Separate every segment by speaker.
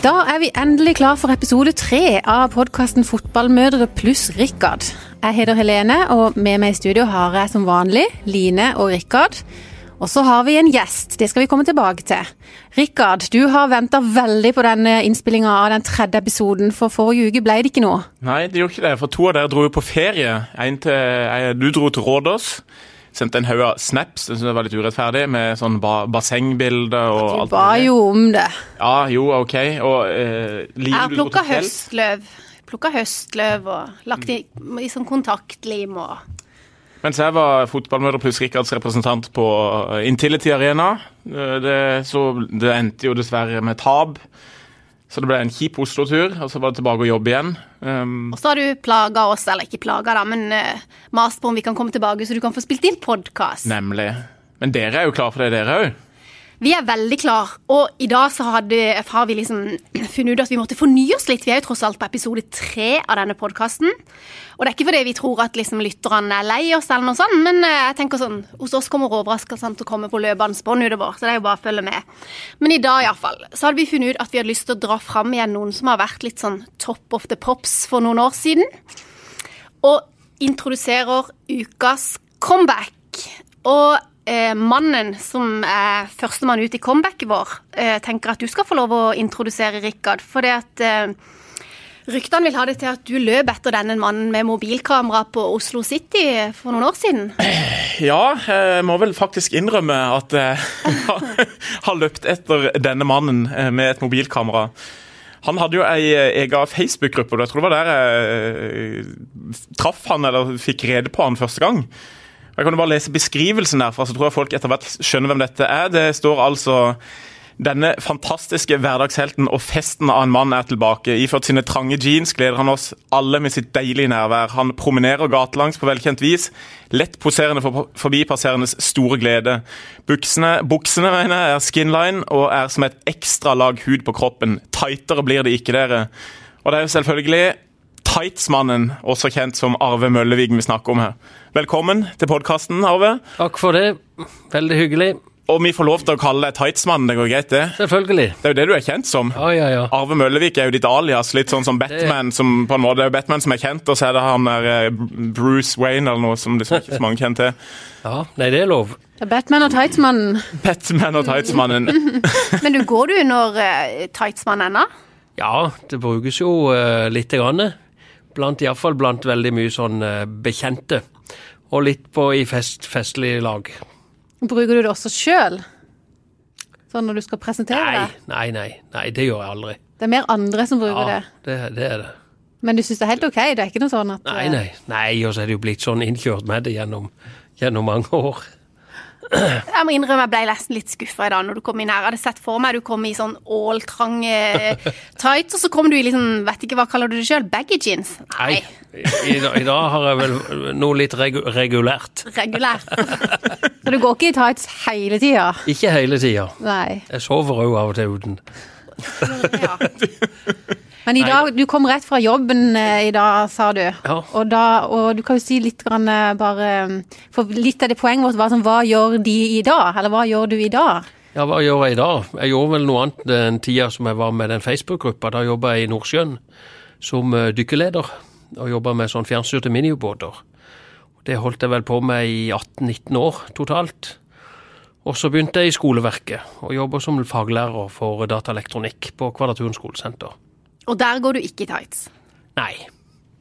Speaker 1: Da er vi endelig klar for episode tre av podkasten Fotballmødre pluss Rikard. Jeg heter Helene, og med meg i studio har jeg som vanlig Line og Rikard. Og så har vi en gjest, det skal vi komme tilbake til. Rikard, du har venta veldig på denne innspillinga av den tredje episoden, for forrige uke ble det ikke noe.
Speaker 2: Nei, det gjorde ikke det, for to av dere dro jo på ferie. En til, du dro til Rådås sendte en haug av snaps, det synes jeg var litt urettferdig, med sånn ba bassengbilder og
Speaker 1: alt. Du ba jo om det.
Speaker 2: Ja, jo, OK. Og eh,
Speaker 3: Jeg har plukka høstløv. Plukka høstløv og lagt i, i sånn kontaktlim og
Speaker 2: mens jeg var fotballmøter pluss Rikards representant på Intility Arena. Eh, det, så det endte jo dessverre med tap. Så det ble en kjip Oslo-tur, og så var det tilbake å jobbe igjen.
Speaker 3: Um, og så har du plaga oss, eller ikke plaga, da, men uh, mast på om vi kan komme tilbake, så du kan få spilt inn podkast.
Speaker 2: Nemlig. Men dere er jo klar for det, dere òg?
Speaker 3: Vi er veldig klar, og i dag så hadde, har vi liksom funnet ut at vi måtte fornye oss litt. Vi er jo tross alt på episode tre av denne podkasten. Og det er ikke fordi vi tror at liksom lytterne er lei oss, eller noe sånt, men eh, jeg tenker sånn, hos oss kommer overraskelsene til å komme på løpende bånd utover. Så det er jo bare å følge med. Men i dag iallfall, så hadde vi funnet ut at vi hadde lyst til å dra fram igjen noen som har vært litt sånn top of the pops for noen år siden. Og introduserer ukas comeback. Og eh, mannen som er førstemann ut i comebacket vår, eh, tenker at du skal få lov å introdusere Rikard. For det at eh, ryktene vil ha det til at du løp etter denne mannen med mobilkamera på Oslo City for noen år siden.
Speaker 2: Ja, jeg må vel faktisk innrømme at jeg har løpt etter denne mannen eh, med et mobilkamera. Han hadde jo ei eh, egen Facebook-gruppe, og jeg tror det var der jeg eh, traff han eller fikk rede på han første gang. Jeg kan jo bare lese beskrivelsen derfra, så tror jeg folk etter hvert skjønner hvem dette er. Det står altså denne fantastiske hverdagshelten og festen av en mann er tilbake. Iført sine trange jeans gleder han oss alle med sitt deilige nærvær. Han promenerer gatelangs på velkjent vis, lett poserende for forbipasserendes store glede. Buksene, buksene mener jeg, er skinline og er som et ekstra lag hud på kroppen. Tightere blir det ikke, dere. Og det er jo selvfølgelig Tightsmannen, også kjent som Arve Møllevig, vi snakker om her. Velkommen til podkasten, Arve.
Speaker 4: Takk for det. Veldig hyggelig.
Speaker 2: Og vi får lov til å kalle deg Tightsmannen, det går greit, det?
Speaker 4: Selvfølgelig.
Speaker 2: Det er jo det du er kjent som.
Speaker 4: Ja, ja, ja.
Speaker 2: Arve Møllevik er jo ditt alias, litt sånn som Batman, det... som på en måte er Batman som er kjent, og så er det han der eh, Bruce Wayne eller noe som liksom ikke så mange kjenner til.
Speaker 4: Ja, nei, det er lov.
Speaker 1: Det er Batman og Tightsmannen.
Speaker 2: Batman og Tightsmannen.
Speaker 3: Men du går du under uh, Tightsmannen ennå?
Speaker 4: Ja, det brukes jo uh, lite grann. Blant, Iallfall blant veldig mye sånn uh, bekjente. Og litt på i fest, festlig lag.
Speaker 1: Bruker du det også sjøl? Sånn når du skal presentere
Speaker 4: nei,
Speaker 1: det?
Speaker 4: Nei, nei, nei, det gjør jeg aldri.
Speaker 1: Det er mer andre som bruker
Speaker 4: ja,
Speaker 1: det?
Speaker 4: det? Det er det.
Speaker 1: Men du syns det er helt OK? Det er ikke noe sånn at
Speaker 4: Nei, nei. nei og så er det jo blitt sånn innkjørt med det gjennom, gjennom mange år.
Speaker 3: Jeg må innrømme jeg ble nesten litt skuffa i dag når du kom inn her. Jeg hadde sett for meg du kom i sånn åltrange tights, og så kom du i liksom, vet ikke hva kaller du det sjøl, baggy jeans?
Speaker 4: Nei. I, i, I, dag har jeg vel noe litt regu regulært.
Speaker 3: Regulært.
Speaker 1: så du går ikke i tights hele tida?
Speaker 4: Ikke hele tida.
Speaker 1: Nei.
Speaker 4: Jeg sover òg av og til uten.
Speaker 1: ja. Men i dag, du kom rett fra jobben eh, i dag, sa du.
Speaker 4: Ja.
Speaker 1: Og, da, og du kan jo si litt grann, eh, bare For litt av det poenget vårt var sånn Hva gjør de i dag? Eller hva gjør du i dag?
Speaker 4: Ja, hva gjør jeg i dag? Jeg gjorde vel noe annet den tida som jeg var med den Facebook-gruppa. Da jobba jeg i Nordsjøen som eh, dykkerleder. Og jobba med sånn fjernstyrte miniubåter. Det holdt jeg vel på med i 18-19 år totalt. Og så begynte jeg i skoleverket og jobber som faglærer for dataelektronikk på Kvadraturen skolesenter.
Speaker 3: Og der går du ikke i tights?
Speaker 4: Nei.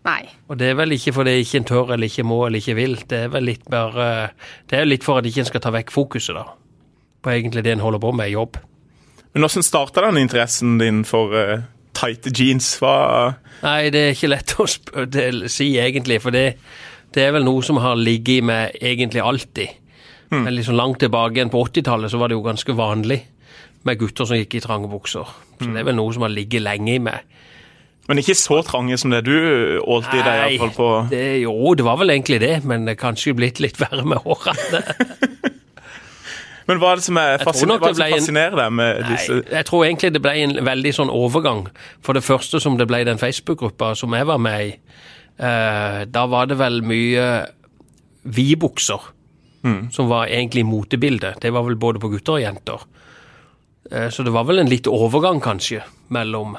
Speaker 3: Nei.
Speaker 4: Og det er vel ikke fordi ikke en tør eller ikke må eller ikke vil. Det er vel litt bare Det er litt for at ikke en skal ta vekk fokuset, da. På egentlig det en holder på med i jobb.
Speaker 2: Men hvordan starta den interessen din for uh, tighte jeans? Hva
Speaker 4: Nei, det er ikke lett å si egentlig, for det, det, er vel noe som har ligget i meg egentlig alltid. Mm. Men liksom langt tilbake igjen på 80-tallet så var det jo ganske vanlig med gutter som gikk i trange bukser. Så mm. det er vel noe som har ligget lenge i meg.
Speaker 2: Men ikke så trange som det du ålte i deg, Nei, på
Speaker 4: det, Jo, det var vel egentlig det, men det er kanskje blitt litt verre med årene.
Speaker 2: men hva er det som, er fasciner, er det som fascinerer deg med disse
Speaker 4: Nei, Jeg tror egentlig det ble en veldig sånn overgang. For det første som det ble den Facebook-gruppa som jeg var med i, eh, da var det vel mye vidbukser. Mm. Som var egentlig motebildet. Det var vel både på gutter og jenter. Eh, Så det var vel en litt overgang, kanskje, mellom,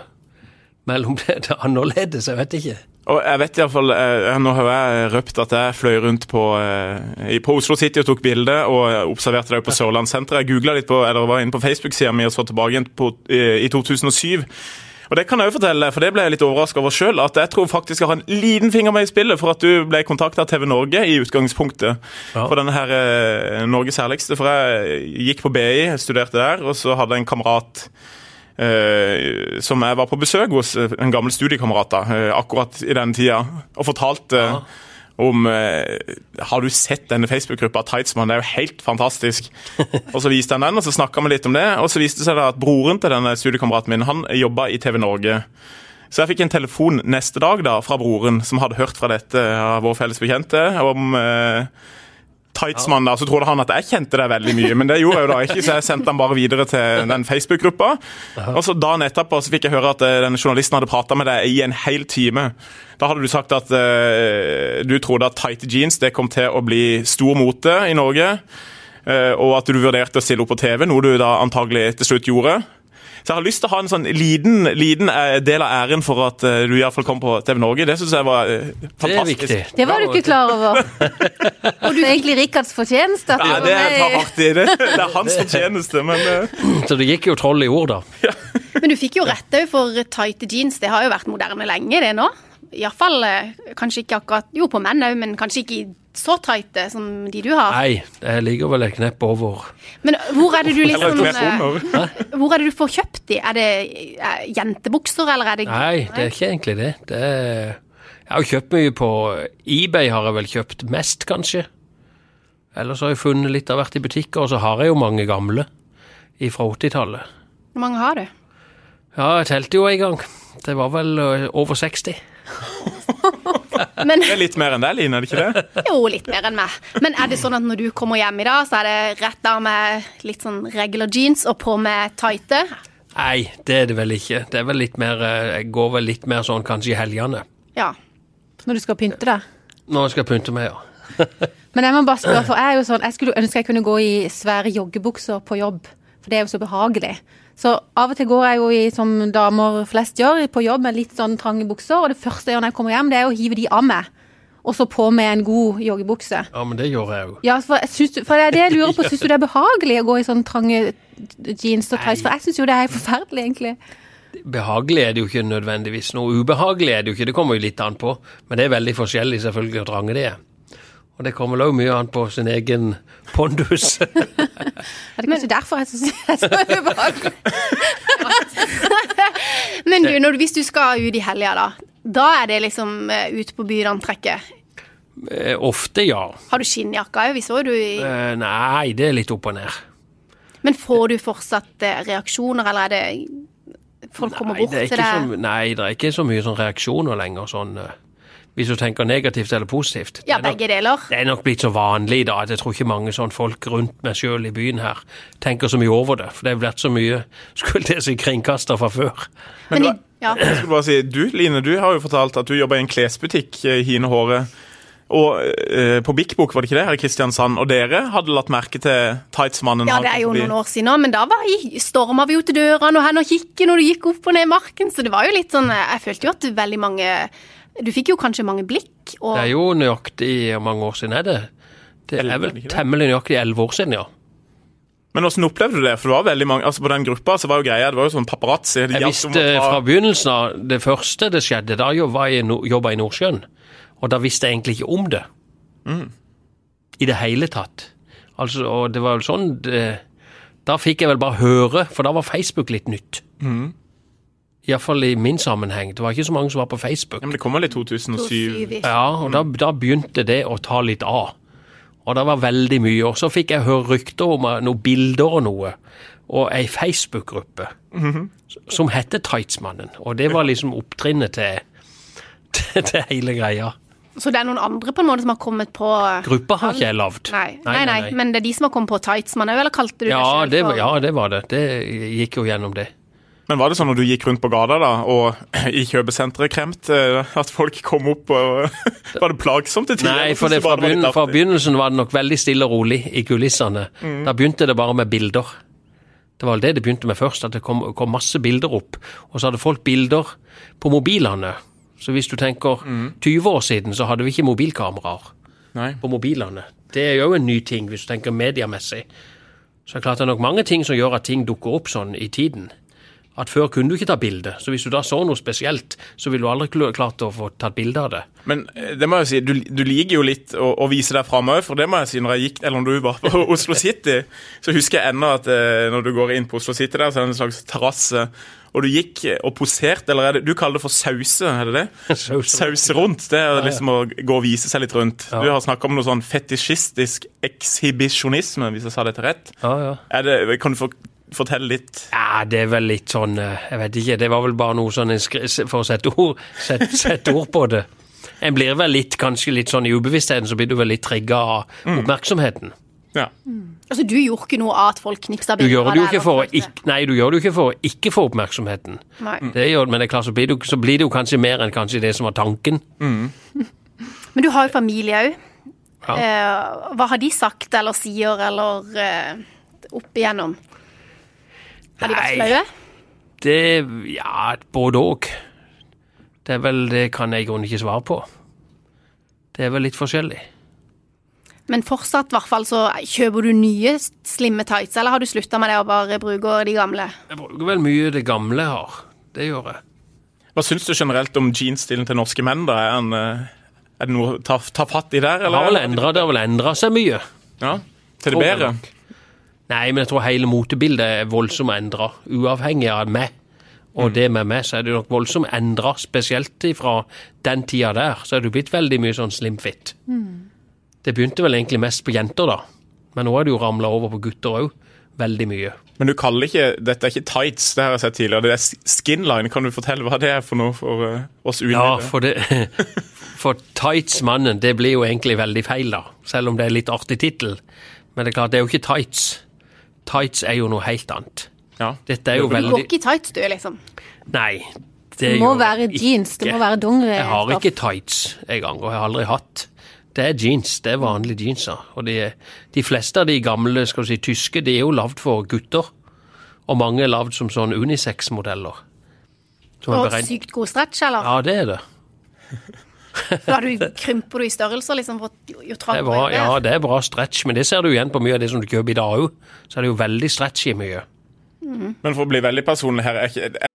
Speaker 4: mellom det, det annerledes. Jeg vet ikke.
Speaker 2: Og jeg vet i hvert fall, eh, Nå har jeg røpt at jeg fløy rundt på, eh, på Oslo City og tok bilde, og observerte det jo på Sørlandssenteret. Jeg googla litt på, eller var inne på Facebook-sida mi og så tilbake igjen på, i, i 2007. Og det kan jeg jo fortelle, for det ble jeg litt overraska over sjøl, at jeg tror faktisk jeg har en liten finger med i spillet for at du ble kontakta av TV Norge i utgangspunktet.
Speaker 4: Ja.
Speaker 2: For denne her eh, Norges herligste. For jeg gikk på BI, studerte der, og så hadde jeg en kamerat eh, som jeg var på besøk hos, eh, en gammel studiekamerat eh, akkurat i den tida, og fortalte
Speaker 4: Ja.
Speaker 2: om eh, Har du sett denne Facebook-gruppa Tightsman? Det er jo helt fantastisk. og Så viste han den, og så snakka vi litt om det. Og så viste det seg da at broren til denne studiekameraten min han jobba i TV Norge. Så jeg fikk en telefon neste dag da fra broren, som hadde hørt fra dette av vår felles bekjente, om eh, Tightsmann. da, Så trodde han at jeg kjente deg veldig mye, men det gjorde jeg jo da ikke, så jeg sendte han bare videre til den Facebook-gruppa. Og så Dagen etterpå så fikk jeg høre at den denne journalisten hadde prata med deg i en hel time. Da hadde du sagt at uh, du trodde at tighte jeans det kom til å bli stor mote i Norge, uh, og at du vurderte å stille opp på TV, noe du da antagelig til slutt gjorde. Så jeg har lyst til å ha en sånn liten, liten eh, del av æren for at eh, du i hvert fall kom på TV Norge. Det syns jeg var fantastisk.
Speaker 4: Det.
Speaker 1: Det var du ikke klar over. Og du er egentlig Rikards fortjeneste.
Speaker 2: Nei, det er
Speaker 1: i-
Speaker 2: hardt i det. Det er hans fortjeneste, men eh,
Speaker 4: Så det gikk jo troll i ord, da.
Speaker 3: Men du fikk jo rett òg for tighte jeans. Det har jo vært moderne lenge, det nå. Iallfall kanskje ikke akkurat Jo, på menn òg, men kanskje ikke så tighte som de du har.
Speaker 4: Nei, jeg ligger vel et knepp over.
Speaker 3: Men hvor er det du liksom
Speaker 2: et knepp under.
Speaker 3: eh, Hvor er det du får kjøpt de? Er det eh, jentebukser, eller er det
Speaker 4: Nei, det er ikke egentlig det. det er, jeg har kjøpt mye på eBay, har jeg vel kjøpt mest, kanskje. Ellers har jeg funnet litt av hvert i butikker, og så har jeg jo mange gamle fra 80-tallet.
Speaker 3: Hvor mange har du?
Speaker 4: Ja, jeg telte jo en gang. Det var vel over 60.
Speaker 3: Men
Speaker 2: Det er litt mer enn deg, Line, er det ikke det?
Speaker 3: Jo, litt mer enn meg. Men er det sånn at når du kommer hjem i dag, så er det rett der med litt sånn regular jeans og på med tighte?
Speaker 4: Nei, det er det vel ikke. Det er vel litt mer Jeg går vel litt mer sånn kanskje i helgene.
Speaker 3: Ja.
Speaker 1: Når du skal pynte deg.
Speaker 4: Når jeg skal pynte meg, ja.
Speaker 1: Men jeg må bare spørre, for jeg er jo sånn, jeg skulle ønske jeg kunne gå i svære joggebukser på jobb, for det er jo så behagelig. Så av og til går jeg jo i, som damer flest gjør, på jobb med litt sånn trange bukser, og det første jeg gjør når jeg kommer hjem, det er å hive de av meg, og så på med en god joggebukse.
Speaker 4: Ja, men det gjør jeg jo.
Speaker 1: Ja, for, for det er det jeg lurer på, syns du det er behagelig å gå i sånn trange jeans og tights? For jeg syns jo det er forferdelig, egentlig.
Speaker 4: Behagelig er det jo ikke nødvendigvis. Noe ubehagelig er det jo ikke, det kommer jo litt an på. Men det er veldig forskjellig selvfølgelig hvor trange det er. Og det kommer òg mye an på sin egen pondus.
Speaker 1: Er det kanskje derfor jeg syns det er så ubehagelig?
Speaker 3: Men du, når, du- hvis du skal ut i helga, da. Da er det liksom uh, ut på byen-antrekket.
Speaker 4: Eh, Ofte, ja.
Speaker 3: Har du skinnjakka òg? Vi så du i
Speaker 4: uh, Nei, det er litt opp og ned.
Speaker 3: Men får du fortsatt uh, reaksjoner, eller er det Folk kommer
Speaker 4: Nei,
Speaker 3: bort
Speaker 4: det
Speaker 3: til deg?
Speaker 4: nei, det er ikke så mye sånn reaksjoner lenger, sånn eh, hvis du tenker negativt eller positivt.
Speaker 3: Ja,
Speaker 4: nok-
Speaker 3: begge deler.
Speaker 4: Det er nok blitt så vanlig da, at jeg tror ikke mange sånn folk rundt meg sjøl i byen her tenker så mye over det. For det har blitt så mye skulle jeg si, kringkaster fra før.
Speaker 3: Men Men ja.
Speaker 2: Jeg skulle bare si, du Line, du har jo fortalt at du jobber i en klesbutikk eh, i Hine Håret. Og eh, på Bik Bok, var det ikke det, her i Kristiansand? Og dere hadde lagt merke til tightsmannen?
Speaker 3: ja, det er jo noen år siden nå, men da var jeg, storma vi jo til dørene og hen og kikket når du gikk opp og ned i marken, så det var jo litt sånn eh, Jeg følte jo at veldig mange Du fikk jo kanskje mange blikk, og
Speaker 4: Det er jo nøyaktig hvor mange år siden er det? Det er vel temmelig nøyaktig elleve år siden, ja.
Speaker 2: Men hvordan opplevde du det? For det var veldig mange, altså På den gruppa så var jo greia, det var jo sånn paparazzi.
Speaker 4: Jeg visste
Speaker 2: ta-
Speaker 4: fra begynnelsen av det første det skjedde, da jobba jeg no jobba i Nordsjøen. Og da visste jeg egentlig ikke om det. I det hele tatt. Altså, og det var vel sånn det, Da fikk jeg vel bare høre, for da var Facebook litt nytt.
Speaker 2: Mm.
Speaker 4: Iallfall i min sammenheng. Det var ikke så mange som var på Facebook.
Speaker 2: Ja, men Det kom vel i 2007?
Speaker 4: Ja, og da, da begynte det å ta litt av. Og det var veldig mye. Og så fikk jeg høre rykter om eh, noen bilder og noe. Og ei Facebook-gruppe som hette Tightsmannen. Og det var liksom opptrinnet til, til, til hele greia.
Speaker 3: Så det er noen andre på en måte som har kommet på
Speaker 4: Gruppa har ikke jeg lagd.
Speaker 3: Nei, nei, nei, men det er de som har kommet på Tightsmann òg, eller kalte du det
Speaker 4: Ja
Speaker 3: selv for
Speaker 4: var, ja, det var det. Det gikk jo gjennom det.
Speaker 2: Men var det sånn når du gikk rundt på gata da, og i kjøpesenteret kremt, eh, at folk kom opp og Var det plagsomt til tider?
Speaker 4: Nei, for det, fra, begynn, fra begynnelsen var det nok veldig stille og rolig i kulissene. Da begynte det bare med bilder. Det var vel det det begynte med først, at det kom, kom masse bilder opp. Og så hadde folk bilder på mobilene. Så hvis du tenker 20 år siden, så hadde vi ikke mobilkameraer
Speaker 2: Nei.
Speaker 4: på mobilene. Det er jo en ny ting, hvis du tenker mediemessig. Så det er klart det er nok mange ting som gjør at ting dukker opp sånn i tiden. At før kunne du ikke ta bilde, så hvis du da så noe spesielt, så ville du aldri klart å få tatt bilde av det.
Speaker 2: Men eh, det må jeg jo si, du, du liker jo litt å, å vise deg fram òg, for det må jeg si. Når jeg gikk, eller når du var på Oslo City, så husker jeg ennå at eh, når du går inn på Oslo City der, så er det en slags terrasse. Og du gikk og poserte, eller er det, du kaller det for sause, er det det?
Speaker 4: Sause.
Speaker 2: Rundt. Det er liksom å gå og vise seg litt rundt.
Speaker 4: Ja.
Speaker 2: Du har snakka om noe sånn fetisjistisk ekshibisjonisme, hvis jeg sa dette rett.
Speaker 4: Ja, ja.
Speaker 2: Er det, kan du for, fortelle litt?
Speaker 4: Ja, det er vel litt sånn eh, Jeg vet ikke. Det var vel bare noe sånn en skri- For å sette ord, sette, sette ord på det. En blir vel litt, kanskje litt sånn i ubevisstheten, så blir du vel litt trigga av oppmerksomheten.
Speaker 2: Ja.
Speaker 3: Altså, du gjorde ikke noe av at folk knipsa
Speaker 4: Du
Speaker 3: bilder
Speaker 4: gjør
Speaker 3: av
Speaker 4: det jo
Speaker 3: deg,
Speaker 4: ikke for å ikke, nei, du gjør det jo ikke for å ikke få oppmerksomheten.
Speaker 3: Nei.
Speaker 4: Det gjør, men det er klart, så blir, jo- så blir det jo kanskje mer enn kanskje det som var tanken.
Speaker 3: Men du har jo familie òg.
Speaker 4: Ja.
Speaker 3: hva har de sagt eller sier eller eh, opp igjennom? Har de vært flaue?
Speaker 4: Det Ja, både òg. Det er vel Det kan jeg i grunnen ikke svare på. Det er vel litt forskjellig.
Speaker 3: Men fortsatt, i hvert fall, så kjøper du nye slimme tights, eller har du slutta med det og bare bruker de gamle?
Speaker 4: Jeg bruker vel mye det gamle jeg har. Det gjør jeg.
Speaker 2: Hva syns du generelt om jeansstilen til norske menn? da? Er, han, eh, er det noe å ta, ta fatt i der?
Speaker 4: Endra, det har vel endra seg mye.
Speaker 2: Ja, Til det bedre?
Speaker 4: Nei, men jeg tror hele motebildet er voldsomt endra, uavhengig av meg. Og det med meg, så er det nok voldsomt endra, spesielt fra den tida der. Så er det blitt veldig mye sånn slim fit. Det begynte vel egentlig mest på jenter, da. Men nå er det jo ramla over på gutter òg. Veldig mye.
Speaker 2: Men du kaller ikke, dette er ikke tights, det har jeg sett tidligere. Det er skinline. Kan du fortelle hva det er for noe for oss oss
Speaker 4: Ja, for det For tights-mannen, det blir jo egentlig veldig feil, da. Selv om det er litt artig tittel. Men det er klart, det er jo ikke tights. Tights er jo noe helt annet.
Speaker 2: Ja.
Speaker 4: Dette er jo
Speaker 3: Du går ikke i tights, du, liksom.
Speaker 4: Nei.
Speaker 1: Det
Speaker 4: det
Speaker 1: må være
Speaker 4: ikke.
Speaker 1: jeans, det må være dongeri.
Speaker 4: Jeg har ikke tights engang, og jeg har aldri hatt. Det er jeans, det er vanlige jeanser. Og de, de fleste av de gamle skal du si, tyske de er jo lagd for gutter. Og mange er lagd som sånn unisex-modeller. Som er
Speaker 3: Og
Speaker 4: beregnet-
Speaker 3: sykt god stretch, eller?
Speaker 4: Ja, det er det.
Speaker 3: Da du krymper du i størrelser, liksom, for jo
Speaker 4: Det er
Speaker 3: trangere
Speaker 4: bra,
Speaker 3: det er.
Speaker 4: ja, det er bra stretch, men det ser du igjen på mye av det som du kjøper i dag òg. Så er det jo veldig stretchy mye.
Speaker 2: Men for å bli veldig personlig her, er ikke,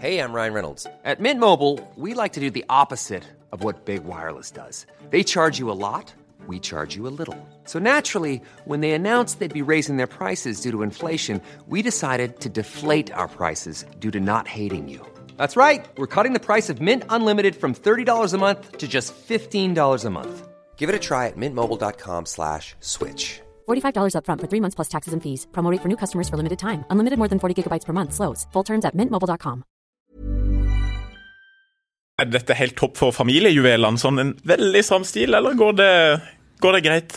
Speaker 5: Hey, I'm Ryan Reynolds. At Mint Mobile, we like to do the opposite of what Big Wireless does. They charge you a lot, we charge you a little. So naturally, when they announced they'd be raising their prices due to inflation, we decided to deflate our prices due to not hating you. That's right. We're cutting the price of Mint Unlimited from $30 a month to just $15 a month. Give it a try at mintmobile.com slash switch.
Speaker 6: $45 upfront for three months plus taxes and fees. Promo rate for new customers for limited time. Unlimited more than 40 gigabytes per month. Slows. Full terms at mintmobile.com.
Speaker 2: er dette helt topp for familiejuvelene? Sånn en veldig stram stil, eller går det, går det greit?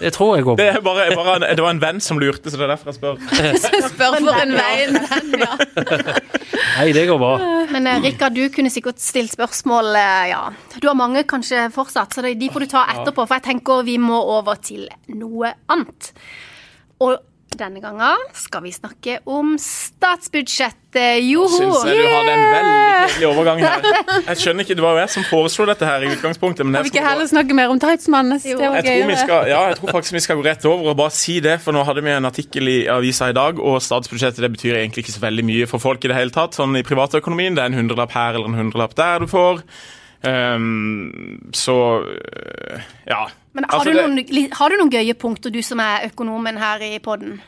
Speaker 4: Det tror jeg går
Speaker 2: Det,
Speaker 4: bra.
Speaker 2: er bare, bare en, det var en venn som lurte, så det er derfor jeg spør.
Speaker 1: Så Spør for en vei.
Speaker 3: ja.
Speaker 4: Nei, det går bra.
Speaker 3: Men eh, Rikard, du kunne sikkert stilt spørsmål, eh, ja. Du har mange kanskje fortsatt, så de får du ta etterpå. For jeg tenker vi må over til noe annet. Og denne gangen skal vi snakke om statsbudsjettet. Joho!
Speaker 2: Syns jeg du hadde en veldig kjedelig overgang her. Jeg skjønner ikke, Det var jo jeg som foreslo dette her i utgangspunktet. Men jeg
Speaker 1: vi ikke heller snakke mer om tightsmannes? Det var
Speaker 2: Jeg skal, ja, jeg tror faktisk vi skal gå rett over og bare si det, for nå hadde vi en artikkel i avisa i dag, og statsbudsjettet det betyr egentlig ikke så veldig mye for folk i det hele tatt, sånn i privatøkonomien. Det er en hundrelapp her eller en hundrelapp der du får. Ehm, så øh, ja.
Speaker 3: Men har,
Speaker 2: Altså,
Speaker 3: du noen, det... har du noen gøye punkter, du som er økonomen her i podden?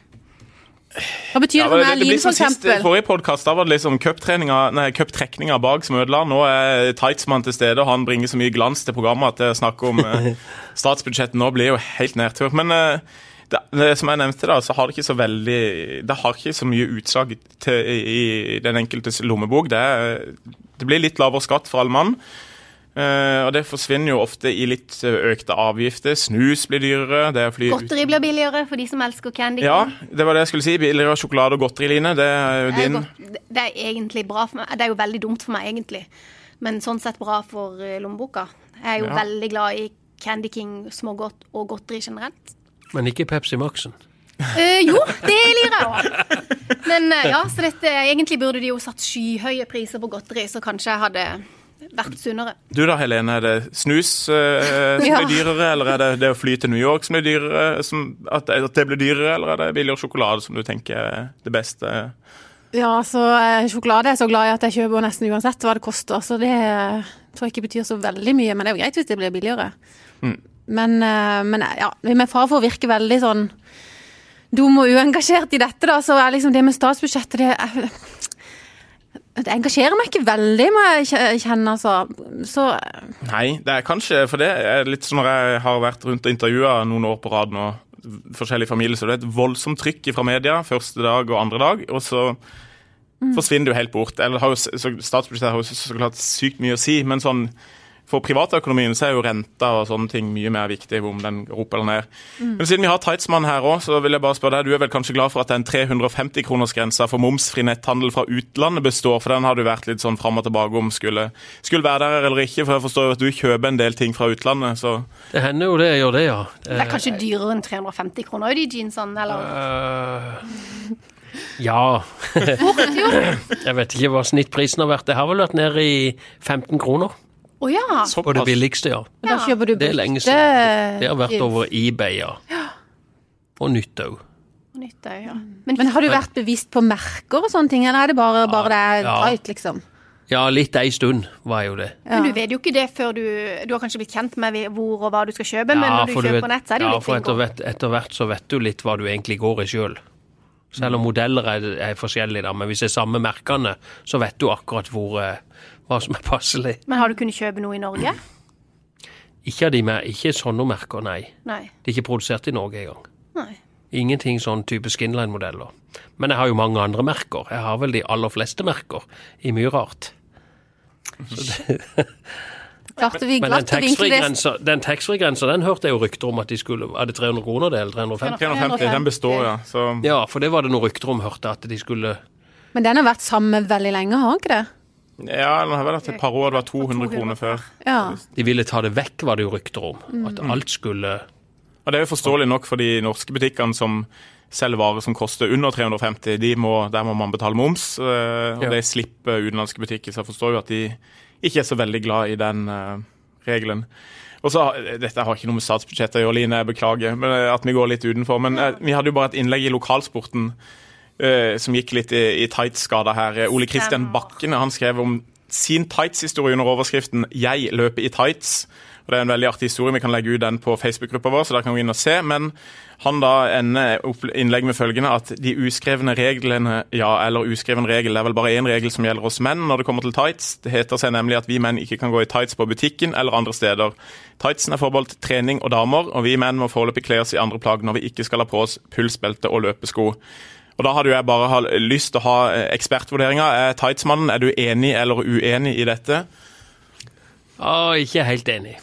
Speaker 1: Hva betyr
Speaker 2: Ja,
Speaker 1: det for meg,
Speaker 2: som sist i forrige podkast. Var det liksom cuptrekninga bak som ødela. Nå er Tightsmann til stede, og han bringer så mye glans til programmet at det å snakke om eh, statsbudsjettet nå blir jo helt nedtur. Men eh, det, det, som jeg nevnte, da, så har det ikke så veldig Det har ikke så mye utslag til, i, i den enkeltes lommebok. Det, det blir litt lavere skatt for alle mann. Eh, og det forsvinner jo ofte i litt eh, økte avgifter. Snus blir dyrere. Det er fordi
Speaker 3: Godteri blir billigere for de som elsker candy.
Speaker 2: Ja, det var det jeg skulle si. Billigere sjokolade og godteri, Line. Det er jo
Speaker 3: Det er,
Speaker 2: din.
Speaker 3: det er egentlig bra for meg. Det er jo veldig dumt for meg, egentlig. Men sånn sett bra for eh, lommeboka. Jeg er jo
Speaker 2: Ja.
Speaker 3: veldig glad i Candy King, smågodt og godteri generelt.
Speaker 4: Men ikke Pepsi Max-en.
Speaker 3: Eh, jo, det lirer jeg òg. Men uh, ja, så dette Egentlig burde de jo satt skyhøye priser på godteri, så kanskje jeg hadde vært sunnere.
Speaker 2: Du da, Helene. Er det snus eh, som
Speaker 1: Ja.
Speaker 2: blir dyrere, eller er det det å fly til New York som blir dyrere? Som, at, at det blir dyrere, eller er det billigere sjokolade som du tenker er det beste?
Speaker 1: Ja, så eh, sjokolade er jeg så glad i at jeg kjøper nesten uansett hva det koster. Så det eh, tror jeg ikke betyr så veldig mye, men det er jo greit hvis det blir billigere. Men, eh, men ja, med fare for å virke veldig sånn dum og uengasjert i dette, da, så er liksom det med statsbudsjettet det, er- det engasjerer meg ikke veldig, må jeg kjenne, altså. Så
Speaker 2: Nei, det er kanskje For det er litt som når jeg har vært rundt og intervjua noen år på rad nå, forskjellige familier, så det er et voldsomt trykk fra media første dag og andre dag, og så forsvinner det jo helt bort. Eller har jo, så Statsbudsjettet har jo så, så klart sykt mye å si, men sånn for privatøkonomien så er jo renta og sånne ting mye mer viktig, om den går opp eller ned. Men siden vi har Tightsmann her òg, så vil jeg bare spørre deg, du er vel kanskje glad for at den 350-kronersgrensa for momsfri netthandel fra utlandet består, for den har du vært litt sånn fram og tilbake om skulle, skulle være der eller ikke, for jeg forstår jo at du kjøper en del ting fra utlandet, så
Speaker 4: Det hender jo det jeg gjør det, ja.
Speaker 3: Det er kanskje dyrere enn 350 kroner, de jeansene, eller
Speaker 4: Uh... ja. jeg vet ikke hva snittprisen har vært. Det har vel vært nede i 15 kroner
Speaker 3: Å ja.
Speaker 4: på det billigste, ja.
Speaker 1: da kjøper du
Speaker 4: Det er lenge siden. Det har vært over eBay, ja. Og nytt òg.
Speaker 3: Ja. Men,
Speaker 1: Men har du vært bevisst på merker og sånne ting, eller er det bare, bare det er
Speaker 4: Ja.
Speaker 1: tight, liksom?
Speaker 4: Ja, litt ei stund var jo det.
Speaker 3: men du vet jo ikke det før du Du har kanskje blitt kjent med hvor og hva du skal kjøpe, men når du kjøper
Speaker 4: vet-
Speaker 3: på nett, så er det jo
Speaker 4: ja,
Speaker 3: litt
Speaker 4: for etter,
Speaker 3: for
Speaker 4: hvert, etter hvert så vet du litt hva du egentlig går i sjøl. Selv om modeller er, er forskjellige, da, men hvis det er samme merkene, så vet du akkurat hvor, eh, hva som er passelig.
Speaker 3: Men har du kunnet kjøpe noe i Norge?
Speaker 4: Ikke, av de mer, ikke sånne merker, nei.
Speaker 3: Nei.
Speaker 4: De er ikke produsert i Norge engang.
Speaker 3: Nei.
Speaker 4: Ingenting sånn type Skinline-modeller. Men jeg har jo mange andre merker. Jeg har vel de aller fleste merker i mye rart. Men den taxfree-grensa, den, den hørte jeg jo rykter om at de skulle Er det 300 kroner, det? Eller 350?
Speaker 2: 350, den består, ja. Så
Speaker 4: Ja, for det var det noen rykter om, hørte at de skulle
Speaker 1: Men den har vært sammen veldig lenge, har ikke det?
Speaker 2: Ja, det har vel hatt et par år, det var 200 kroner før.
Speaker 1: Ja.
Speaker 4: De ville ta det vekk, var det jo rykter om.
Speaker 1: Mm.
Speaker 4: At alt skulle
Speaker 2: Og det er jo forståelig nok for de norske butikkene som selger varer som koster under 350. De må, der må man betale moms, eh, og det slipper utenlandske butikker. Så jeg forstår jo at de ikke er så veldig glad i den eh, regelen. Og så, Dette har ikke noe med statsbudsjettet å gjøre, Line, jeg beklager men, eh, at vi går litt utenfor. Men eh, vi hadde jo bare et innlegg i lokalsporten eh, som gikk litt i, i tights-skada her. Eh, Ole Kristian Bakkene han skrev om sin tights-historie under overskriften 'Jeg løper i tights'. Og Det er en veldig artig historie. Vi kan legge ut den på Facebook-gruppa vår. så der kan vi inn og se. Men han da ender innlegg med følgende at de uskrevne reglene Ja, eller uskreven regel. Det er vel bare én regel som gjelder oss menn når det kommer til tights. Det heter seg nemlig at vi menn ikke kan gå i tights på butikken eller andre steder. Tightsen er forbeholdt trening og damer, og vi menn må foreløpig kle oss i andre plagg når vi ikke skal ha på oss pulsbelte og løpesko. Og Da hadde jo jeg bare lyst til å ha ekspertvurderinger. Er tightsmannen, er du enig eller uenig i dette?
Speaker 4: Å, ikke helt enig.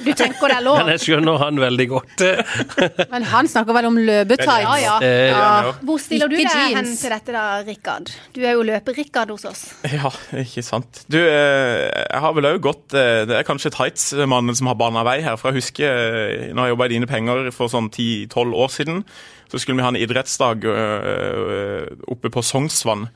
Speaker 3: Du tenker det er lov?
Speaker 4: Men jeg skjønner han veldig godt.
Speaker 1: Men han snakker vel om løpetights?
Speaker 3: Ja, ja.
Speaker 4: Eh,
Speaker 1: Ja.
Speaker 3: Hvor stiller du deg hen til dette da, Rikard? Du er jo løper-Rikard hos oss.
Speaker 2: Ja, ikke sant. Du, eh, jeg har vel òg gått eh, Det er kanskje tightsmannen som har bana vei her. For jeg husker nå når jeg jobba i Dine Penger for sånn 10-12 år siden, så skulle vi ha en idrettsdag eh, oppe på Sognsvann.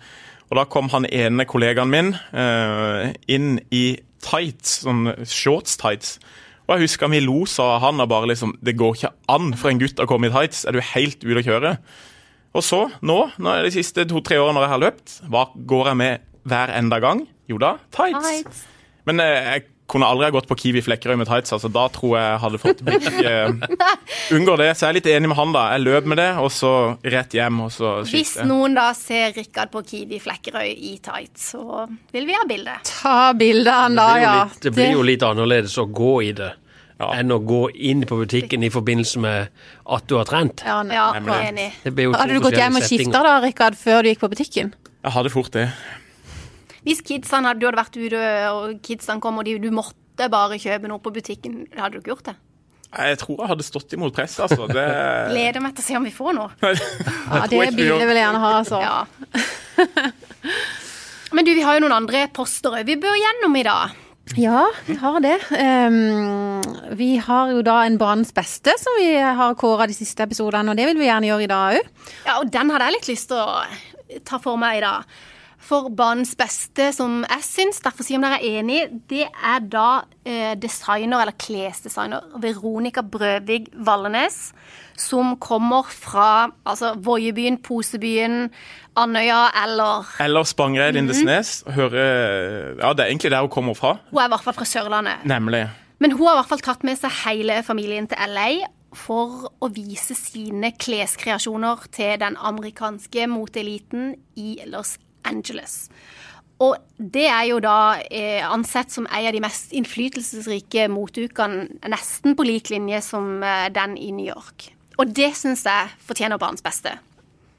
Speaker 2: Og da kom han ene kollegaen min eh, inn i tights, sånn shorts-tights. Og jeg husker vi lo, sa han, og bare liksom Det går ikke an for en gutt å komme i tights. Er du helt ute å kjøre? Og så, nå, nå er de siste to-tre årene når jeg har løpt, hva går jeg med hver enda gang? Jo da, tights.
Speaker 3: Tights.
Speaker 2: Men jeg kunne aldri ha gått på Kiwi Flekkerøy med tights. altså Da tror jeg jeg hadde fått blikk. Eh, unngår det. Så jeg er litt enig med han, da. Jeg løp med det, og så rett hjem, og så
Speaker 3: Hvis noen da ser Rikard på Kiwi Flekkerøy i tights, så vil vi ha bilde.
Speaker 1: Ta bilde av han da, ja.
Speaker 4: litt, det blir jo litt annerledes å gå i det
Speaker 2: Ja.
Speaker 4: enn å gå inn på butikken i forbindelse med at du har trent.
Speaker 1: Ja, nei.
Speaker 3: Ja, enig.
Speaker 1: Hadde du gått hjem og skifta da, Rikard, før du gikk på butikken?
Speaker 2: Jeg hadde fort det.
Speaker 3: Hvis kidsene hadde, du hadde vært ute, og kidsene kom, og de, du måtte bare kjøpe noe på butikken, hadde du ikke gjort det?
Speaker 2: Jeg tror jeg hadde stått imot presset, altså. Det,
Speaker 3: Gleder meg til å se om vi får noe.
Speaker 1: Ja, det vil jeg gjerne ha, altså.
Speaker 3: Ja. Men du, vi har jo noen andre poster òg vi bør gjennom i dag.
Speaker 1: Ja, vi har det. Um, vi har jo da en Banens beste som vi har kåra de siste episodene, og det vil vi gjerne gjøre i dag òg.
Speaker 3: Ja, og den hadde jeg litt lyst til å ta for meg i dag. For banens beste, som jeg syns, derfor si om dere er enig, det er da eh, designer, eller klesdesigner, Veronica Brøvig Vallenes, som kommer fra altså Voiebyen, Posebyen, Andøya eller
Speaker 2: Eller Spangereid Lindesnes. Hører Ja, det er egentlig der hun kommer fra.
Speaker 3: Hun er i hvert fall fra Sørlandet.
Speaker 2: Nemlig.
Speaker 3: Men hun har i hvert fall tatt med seg hele familien til LA for å vise sine kleskreasjoner til den amerikanske moteeliten i Los Angeles. Og det er jo da eh, ansett som en av de mest innflytelsesrike moteukene, nesten på lik linje som eh, den i New York. Og det syns jeg fortjener barns beste.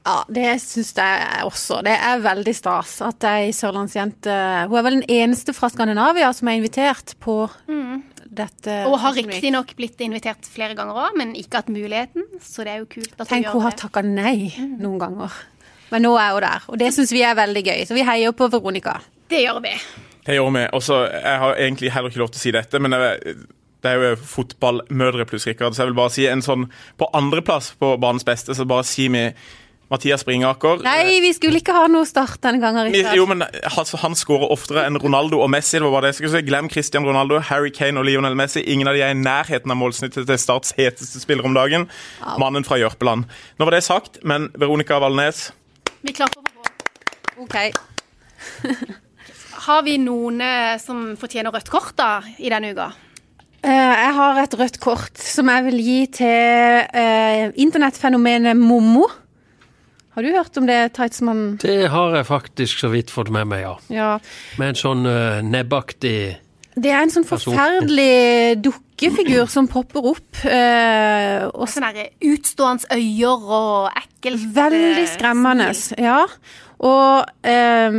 Speaker 1: Ja, det syns jeg også. Det er veldig stas at ei sørlandsjente Hun er vel den eneste fra Skandinavia som er invitert på dette.
Speaker 3: Og har riktignok blitt invitert flere ganger òg, men ikke hatt muligheten. Så det er jo kult at
Speaker 1: Tenk
Speaker 3: hun
Speaker 1: hun har takka nei noen ganger. Men nå er hun der, og det syns vi er veldig gøy. Så vi heier på Veronica.
Speaker 3: Det gjør vi.
Speaker 2: Det gjør vi. Og så, Jeg har egentlig heller ikke lov til å si dette, men jeg, det er jo fotballmødre pluss Rikard, så jeg vil bare si en sånn På andreplass på banens beste, så bare si vi Mathias Springaker.
Speaker 1: Nei, vi skulle ikke ha noe start denne gangen,
Speaker 2: Richard.
Speaker 1: Rikard.
Speaker 2: Jo, men altså, Han skårer oftere enn Ronaldo og Messi. det var bare det jeg skulle si. Glem Christian Ronaldo, Harry Kane og Lionel Messi. Ingen av de er i nærheten av målsnittet til Starts heteste spiller om dagen. Mannen fra Jørpeland. Nå var det sagt, men Veronica Valnes
Speaker 3: Vi klapper for henne.
Speaker 1: Ok.
Speaker 3: Har vi noen eh, som fortjener rødt kort da, i denne uka?
Speaker 1: Eh, jeg har et rødt kort som jeg vil gi til eh, internettfenomenet Mommo. Har du hørt om det, Tightsmann?
Speaker 4: Det har jeg faktisk så vidt fått med meg, ja.
Speaker 1: Ja.
Speaker 4: Med en sånn uh, nebbaktig
Speaker 1: Det er en sånn
Speaker 4: forferdelig
Speaker 1: forferdelig dukkefigur som popper opp. eh, og
Speaker 3: Sånne utstående øyer og ekkelt eh,
Speaker 1: Veldig skremmende,
Speaker 3: smil.
Speaker 1: ja. Og eh,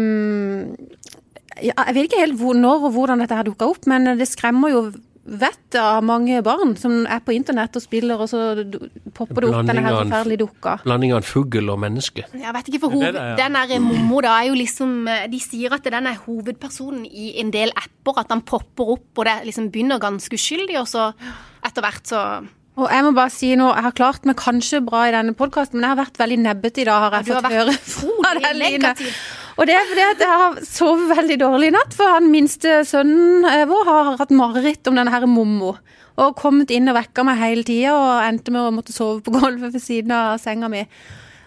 Speaker 1: Jeg vet ikke helt hvor, når og hvordan dette her dukka opp, men det skremmer jo vettet av mange barn som er på internett og spiller, og så popper det opp denne her forferdelige dukka.
Speaker 4: blanding av en fugl og menneske.
Speaker 3: Jeg vet ikke, for hoved,
Speaker 2: det, ja.
Speaker 3: Den der Mommo da er jo liksom eh, De sier at den er hovedpersonen i en del apper. At han popper opp, og det liksom begynner ganske uskyldig, og så etter hvert så
Speaker 1: Og jeg må bare si noe, jeg har klart meg kanskje bra i denne podkasten, men jeg har vært veldig nebbete i dag, har jeg
Speaker 3: du har
Speaker 1: fått
Speaker 3: vært
Speaker 1: høre fra deg, Line. Og det er fordi at jeg har sovet veldig dårlig i natt, for han minste sønnen eh, vår har hatt mareritt om denne her Mommo. Og kommet inn og vekka meg hele tida, og endte med å måtte sove på gulvet ved siden av senga mi.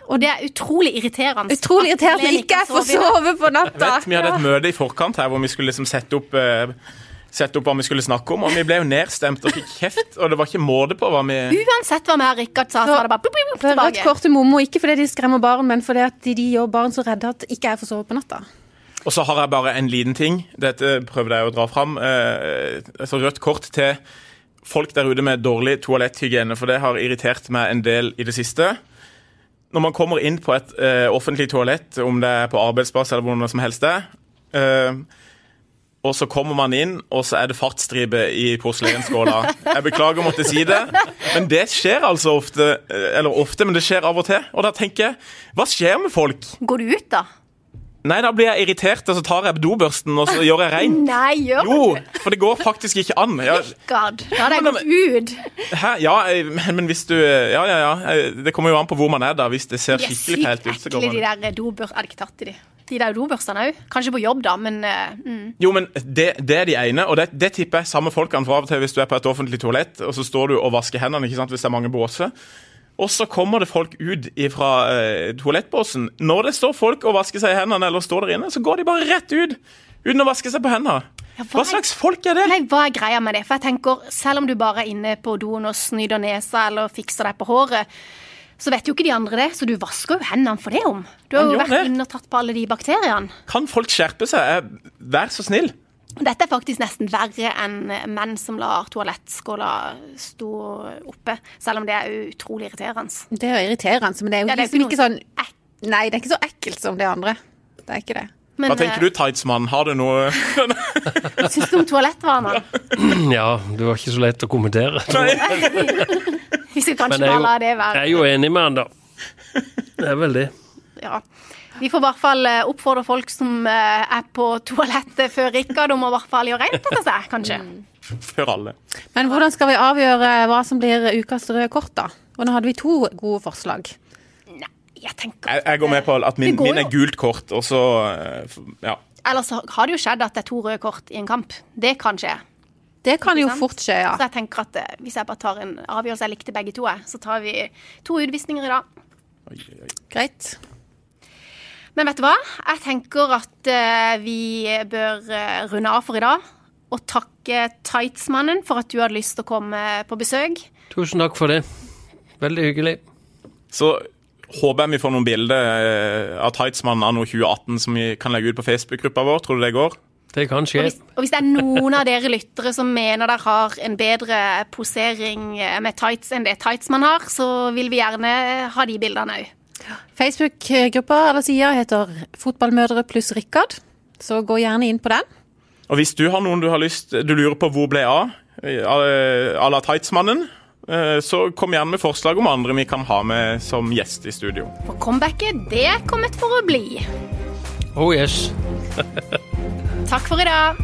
Speaker 3: Og det er utrolig irriterende.
Speaker 1: Utrolig irriterende at ikke jeg får sove på natta.
Speaker 2: vet, Vi hadde et møte i forkant her hvor vi skulle liksom sette opp eh, Sette opp hva vi skulle snakke om, og vi ble jo nedstemt og fikk kjeft. Og det var ikke måte på hva vi
Speaker 3: Uansett hva vi har Rikard sa, så var det bare plupp, plupp,
Speaker 1: tilbake. Rødt kort til Mommo, ikke fordi de skremmer barn, men fordi at de, de gjør barn så redde at ikke jeg får sove på natta.
Speaker 2: Og så har jeg bare en liten ting. Dette prøvde jeg å dra fram. Eh, altså rødt kort til folk der ute med dårlig toaletthygiene, for det har irritert meg en del i det siste. Når man kommer inn på et eh, offentlig toalett, om det er på arbeidsplass eller hvor som helst det er, eh, og så kommer man inn, og så er det fartsstripe i porselensskåla. Jeg beklager å måtte si det, men det skjer altså ofte. Eller ofte, men det skjer av og til. Og da tenker jeg, hva skjer med folk?
Speaker 3: Går du ut, da?
Speaker 2: Nei, da blir jeg irritert, og så tar jeg dobørsten og så gjør jeg rein.
Speaker 3: Nei, gjør
Speaker 2: Jo, for det går faktisk ikke an. Ja,
Speaker 3: God, Da hadde jeg gått ut.
Speaker 2: hæ? ja men, men hvis du Ja, ja, ja. Det kommer jo an på hvor man er, da. Hvis det ser
Speaker 3: er
Speaker 2: skikkelig fælt ut, så går
Speaker 3: ekle, de
Speaker 2: man
Speaker 3: der dobørs... Er det ikke tatt i de? De der dobørstene òg. Kanskje på jobb, da, men eh, mm.
Speaker 2: Jo, men det, det er de ene, og det, det tipper jeg samme folkene for av og til hvis du er på et offentlig toalett, og så står du og vasker hendene ikke sant, hvis det er mange båser. Og så kommer det folk ut fra eh, toalettbåsen. Når det står folk og vasker seg i hendene, eller står der inne, så går de bare rett ut uten å vaske seg på hendene.
Speaker 3: Ja, hva
Speaker 2: Hva slags folk er det?
Speaker 3: Nei, hva er greia med det? For jeg tenker, Selv om du bare er inne på doen og snyter nesa eller fikser deg på håret, så vet jo ikke de andre det, så du vasker jo hendene for det om. Du har jo vært inn og tatt på alle de bakteriene.
Speaker 2: Kan folk skjerpe seg? Eh, Vær så snill.
Speaker 3: Dette er faktisk nesten verre enn menn som lar toalettskåla stå oppe, selv om det er utrolig irriterende.
Speaker 1: Det er jo irriterende, men det er jo
Speaker 3: Ja, det er
Speaker 1: liksom
Speaker 3: ikke
Speaker 1: ikke sånn Nei, det er ikke så ekkelt som det andre. Det er ikke det.
Speaker 3: Men
Speaker 2: Hva tenker du, Tightsmann? Har du noe
Speaker 3: eh, syns du om toalettvanene?
Speaker 4: Ja, det var ikke så lett å kommentere.
Speaker 3: Vi skal kanskje bare la det
Speaker 4: jeg er jo enig med han, da. Det er vel det.
Speaker 3: Ja. Vi får i hvert fall eh, oppfordre folk som eh, er på toalettet før Rikard, om å i hvert fall gjøre rent etter seg, kanskje.
Speaker 2: Før alle.
Speaker 1: Men hvordan skal vi avgjøre hva som blir ukas røde kort, da? Og nå hadde vi to gode forslag.
Speaker 3: Nei, jeg tenker
Speaker 2: Jeg, jeg går med på at min, min er gult kort, og så eh, Ja.
Speaker 3: Ellers har det jo skjedd at det er to røde kort i en kamp. Det kan skje.
Speaker 1: Det kan jo fort skje, ja.
Speaker 3: Så jeg tenker at eh, hvis jeg bare tar en avgjørelse jeg likte begge to, så tar vi to utvisninger i dag.
Speaker 2: Oi, oi.
Speaker 1: Greit.
Speaker 3: Men vet du hva? Jeg tenker at eh, vi bør eh, runde av for i dag. Og takke Tightsmannen for at du hadde lyst til å komme på besøk.
Speaker 4: Tusen takk for det. Veldig hyggelig.
Speaker 2: Så håper jeg vi får noen bilder eh, av Tightsmannen anno 2018 som vi kan legge ut på Facebook-gruppa vår. Tror du det går?
Speaker 4: Det kan
Speaker 3: Og hvis, og hvis det er noen av dere lyttere som mener dere har en bedre posering med tights enn det tights man har, så vil vi gjerne ha de bildene òg.
Speaker 1: Facebook-gruppa eller sida heter Fotballmødre pluss Rikard, så gå gjerne inn på den.
Speaker 2: Og hvis du har noen du har lyst Du lurer på hvor ble av eh, à la Tightsmannen, eh, så kom gjerne med forslag om andre vi kan ha med som gjest i studio.
Speaker 3: For comebacket, det er kommet for å bli.
Speaker 4: Oh yes.
Speaker 3: Takk for i dag.